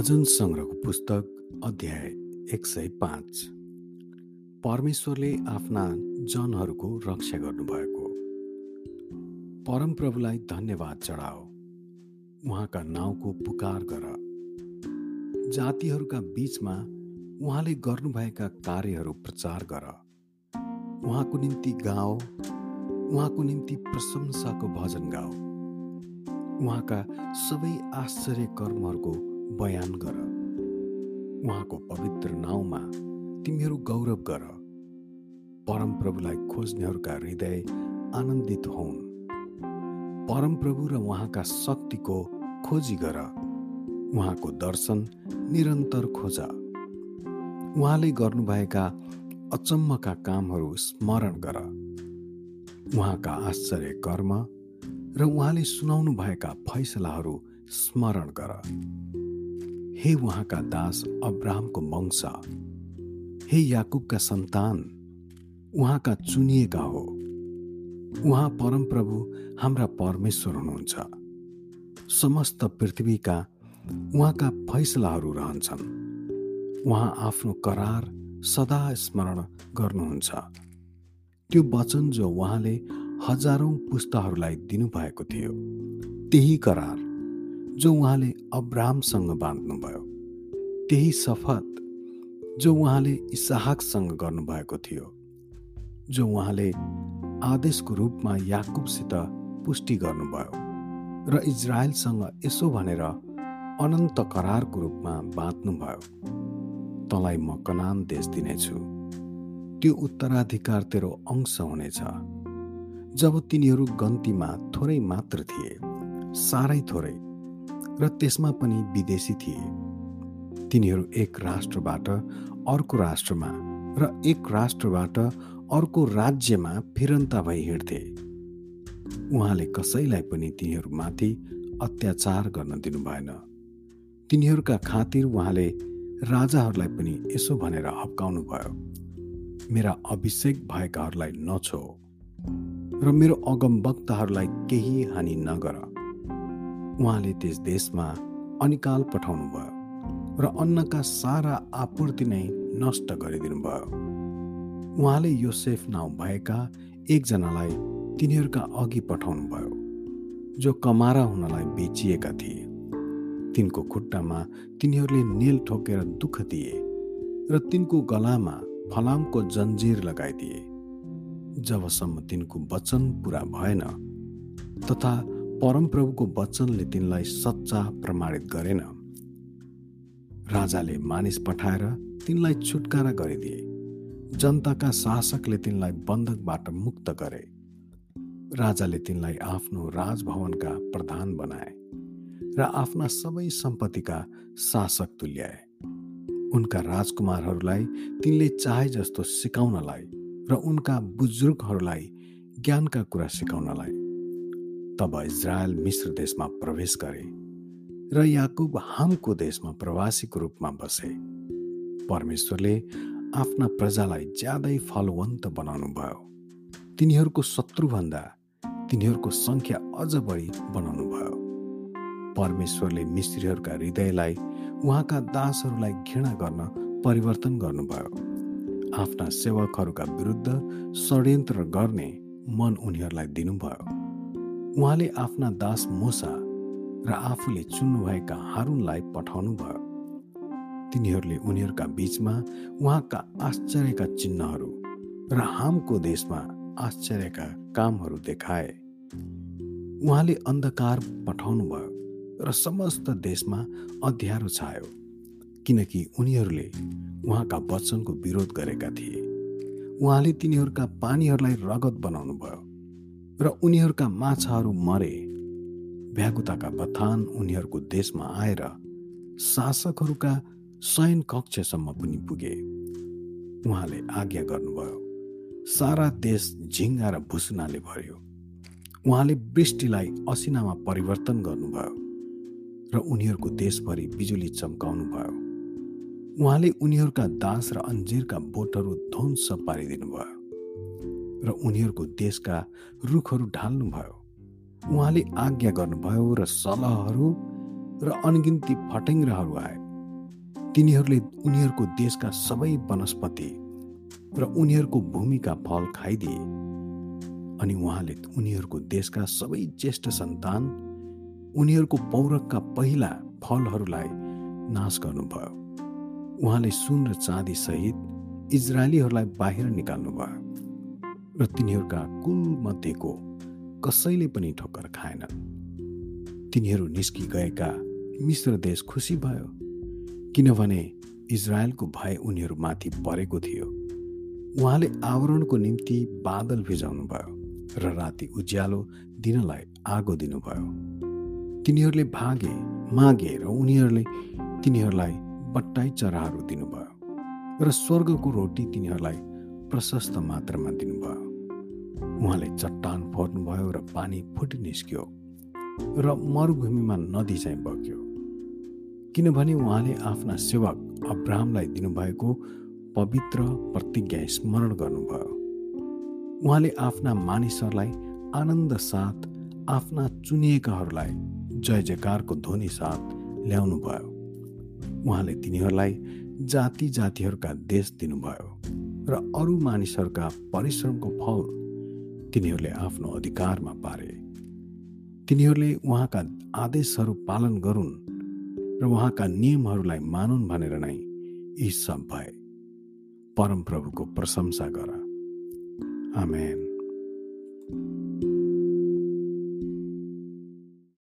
भजन सङ्ग्रहको पुस्तक अध्याय एक सय पाँच। परमेश्वरले आफ्ना जनहरूको रक्षा गर्नुभएको। परमप्रभुलाई धन्यवाद चढाओ। उहाँका नाउँको पुकार गर। जातिहरूका बीचमा उहाँले गर्नुभएका कार्यहरू प्रचार गर। उहाँको निम्ति गाओ। उहाँको निम्ति प्रशंसाको भजन गाओ। उहाँका सबै आश्चर्य कर्महरूको बयान गर। उहाँको पवित्र नाउँमा तिमीहरू गौरव गर। परमप्रभुलाई खोज्नेहरूका हृदय आनन्दित हुन्। परमप्रभु र उहाँका शक्तिको खोजी गर। उहाँको दर्शन निरन्तर खोज। उहाँले गर्नुभएका अचम्मका कामहरू स्मरण गर। उहाँका आश्चर्य कर्म र उहाँले सुनाउनु भएका फैसलाहरू स्मरण गर। हे उहाँका दास अब्राहमको वंश हे याकुबका सन्तान उहाँका चुनिएका हो। उहाँ परमप्रभु हाम्रा परमेश्वर हुनुहुन्छ। समस्त पृथ्वीका उहाँका फैसलाहरू रहन्छन्। उहाँ आफ्नो करार सदा स्मरण गर्नुहुन्छ। त्यो वचन जो उहाँले हजारौँ पुस्ताहरूलाई दिनुभएको थियो त्यही करार जो उहाँले अब्राहमसँग बाँध्नुभयो त्यही शपथ जो उहाँले इसाहकसँग गर्नुभएको थियो जो उहाँले आदेशको रूपमा याकुबसित पुष्टि गर्नुभयो र इजरायलसँग यसो भनेर अनन्त करारको रूपमा बाँध्नुभयो। तँलाई म कनान देश दिनेछु। त्यो उत्तराधिकार तेरो अंश हुनेछ। जब तिनीहरू गन्तीमा थोरै मात्र थिए साह्रै थोरै र त्यसमा पनि विदेशी थिए। तिनीहरू एक राष्ट्रबाट अर्को राष्ट्रमा र एक राष्ट्रबाट अर्को राज्यमा फिरन्ता भई हिँड्थे। उहाँले कसैलाई पनि तिनीहरूमाथि अत्याचार गर्न दिनु भएन। तिनीहरूका खातिर उहाँले राजाहरूलाई पनि यसो भनेर हप्काउनु भयो मेरा अभिषेक भएकाहरूलाई नछो र मेरो अगमवक्ताहरूलाई केही हानि नगर। उहाँले त्यस देशमा अनिकाल पठाउनु भयो र अन्नका सारा आपूर्ति नै नष्ट गरिदिनु भयो उहाँले योसेफ नाउँ भएका एकजनालाई तिनीहरूका अघि पठाउनु भयो जो कमारा हुनलाई बेचिएका थिए। तिनको खुट्टामा तिनीहरूले नेल ठोकेर दुःख दिए र तिनको गलामा फलामको जन्जिर लगाइदिए। जबसम्म तिनको वचन पुरा भएन तथा परमप्रभुको वचनले तिनलाई सच्चा प्रमाणित गरेन। राजाले मानिस पठाएर तिनलाई छुटकारा गरिदिए। जनताका शासकले तिनलाई बन्धकबाट मुक्त गरे। राजाले तिनलाई आफ्नो राजभवनका प्रधान बनाए र आफ्ना सबै सम्पत्तिका शासक तुल्याए। उनका राजकुमारहरूलाई तिनले चाहे जस्तो सिकाउनलाई र उनका बुजुर्गहरूलाई ज्ञानका कुरा सिकाउनलाई तब इजरायल मिश्र देशमा प्रवेश गरे र याकुब हामको देशमा प्रवासीको रूपमा बसे। परमेश्वरले आफ्ना प्रजालाई ज्यादै फलवन्त बनाउनु भयो तिनीहरूको शत्रुभन्दा तिनीहरूको सङ्ख्या अझ बढी बनाउनु भयो परमेश्वरले मिस्त्रीहरूका हृदयलाई उहाँका दासहरूलाई घृणा गर्न परिवर्तन गर्नुभयो। आफ्ना सेवकहरूका विरुद्ध षड्यन्त्र गर्ने मन उनीहरूलाई दिनुभयो। उहाँले आफ्ना दास मोसा र आफूले चुन्नुभएका हारुनलाई पठाउनु भयो तिनीहरूले उनीहरूका बीचमा उहाँका आश्चर्यका चिन्हहरू र हामको देशमा आश्चर्यका कामहरू देखाए। उहाँले अन्धकार पठाउनु भयो र समस्त देशमा अध्यारो छायो किनकि उनीहरूले उहाँका वचनको विरोध गरेका थिए। उहाँले तिनीहरूका पानीहरूलाई रगत बनाउनु भयो र उनीहरूका माछाहरू मरे। भ्यागुताका बथान उनीहरूको देशमा आएर शासकहरूका शयन कक्षसम्म पनि पुगे। उहाँले आज्ञा गर्नुभयो सारा देश झिङ्गा र भुसुनाले भर्यो। उहाँले वृष्टिलाई असिनामा परिवर्तन गर्नुभयो र उनीहरूको देशभरि बिजुली चम्काउनु भयो उहाँले उनीहरूका दास र अन्जिरका बोटहरू ध्वंस पारिदिनु भयो र उनीहरूको देशका रुखहरू ढाल्नुभयो। उहाँले आज्ञा गर्नुभयो र सलहहरू र अनगिन्ती फटेङ्ग्राहरू आए। तिनीहरूले उनीहरूको देशका सबै वनस्पति र उनीहरूको भूमिका फल खाइदिए अनि उहाँले उनीहरूको देशका सबै ज्येष्ठ सन्तान उनीहरूको पौरखका पहिला फलहरूलाई नाश गर्नुभयो। उहाँले सुन र चाँदी सहित इजरायलीहरूलाई बाहिर निकाल्नुभयो। र तिनीहरूका कुल मध्येको कसैले पनि ठोक्कर खाएनन् तिनीहरू निस्कि गएका मिश्र देश खुसी भयो किनभने इजरायलको भय उनीहरूमाथि परेको थियो। उहाँले आवरणको निम्ति बादल भिजाउनु भयो र राति उज्यालो दिनलाई आगो दिनुभयो। तिनीहरूले भागे मागे र उनीहरूले तिनीहरूलाई बट्टाई चराहरू दिनुभयो र स्वर्गको रोटी तिनीहरूलाई प्रशस्त मात्रामा दिनुभयो। उहाँले चट्टान फोर्नुभयो र पानी फुटि निस्क्यो र मरुभूमिमा नदी चाहिँ बग्यो। किनभने उहाँले आफ्ना सेवक अब्राहमलाई दिनुभएको पवित्र प्रतिज्ञा स्मरण गर्नुभयो। उहाँले आफ्ना मानिसहरूलाई आनन्द साथ आफ्ना चुनिएकाहरूलाई जय जयकारको ध्वनि साथ ल्याउनु भयो उहाँले तिनीहरूलाई जाति जातिहरूका देश दिनुभयो र अरू मानिसहरूका परिश्रमको फल तिनीहरूले आफ्नो अधिकारमा पारे। तिनीहरूले उहाँका आदेशहरू पालन गरून् र उहाँका नियमहरूलाई मानुन् भनेर नै यी सब भए। परमप्रभुको प्रशंसा गर। आमेन।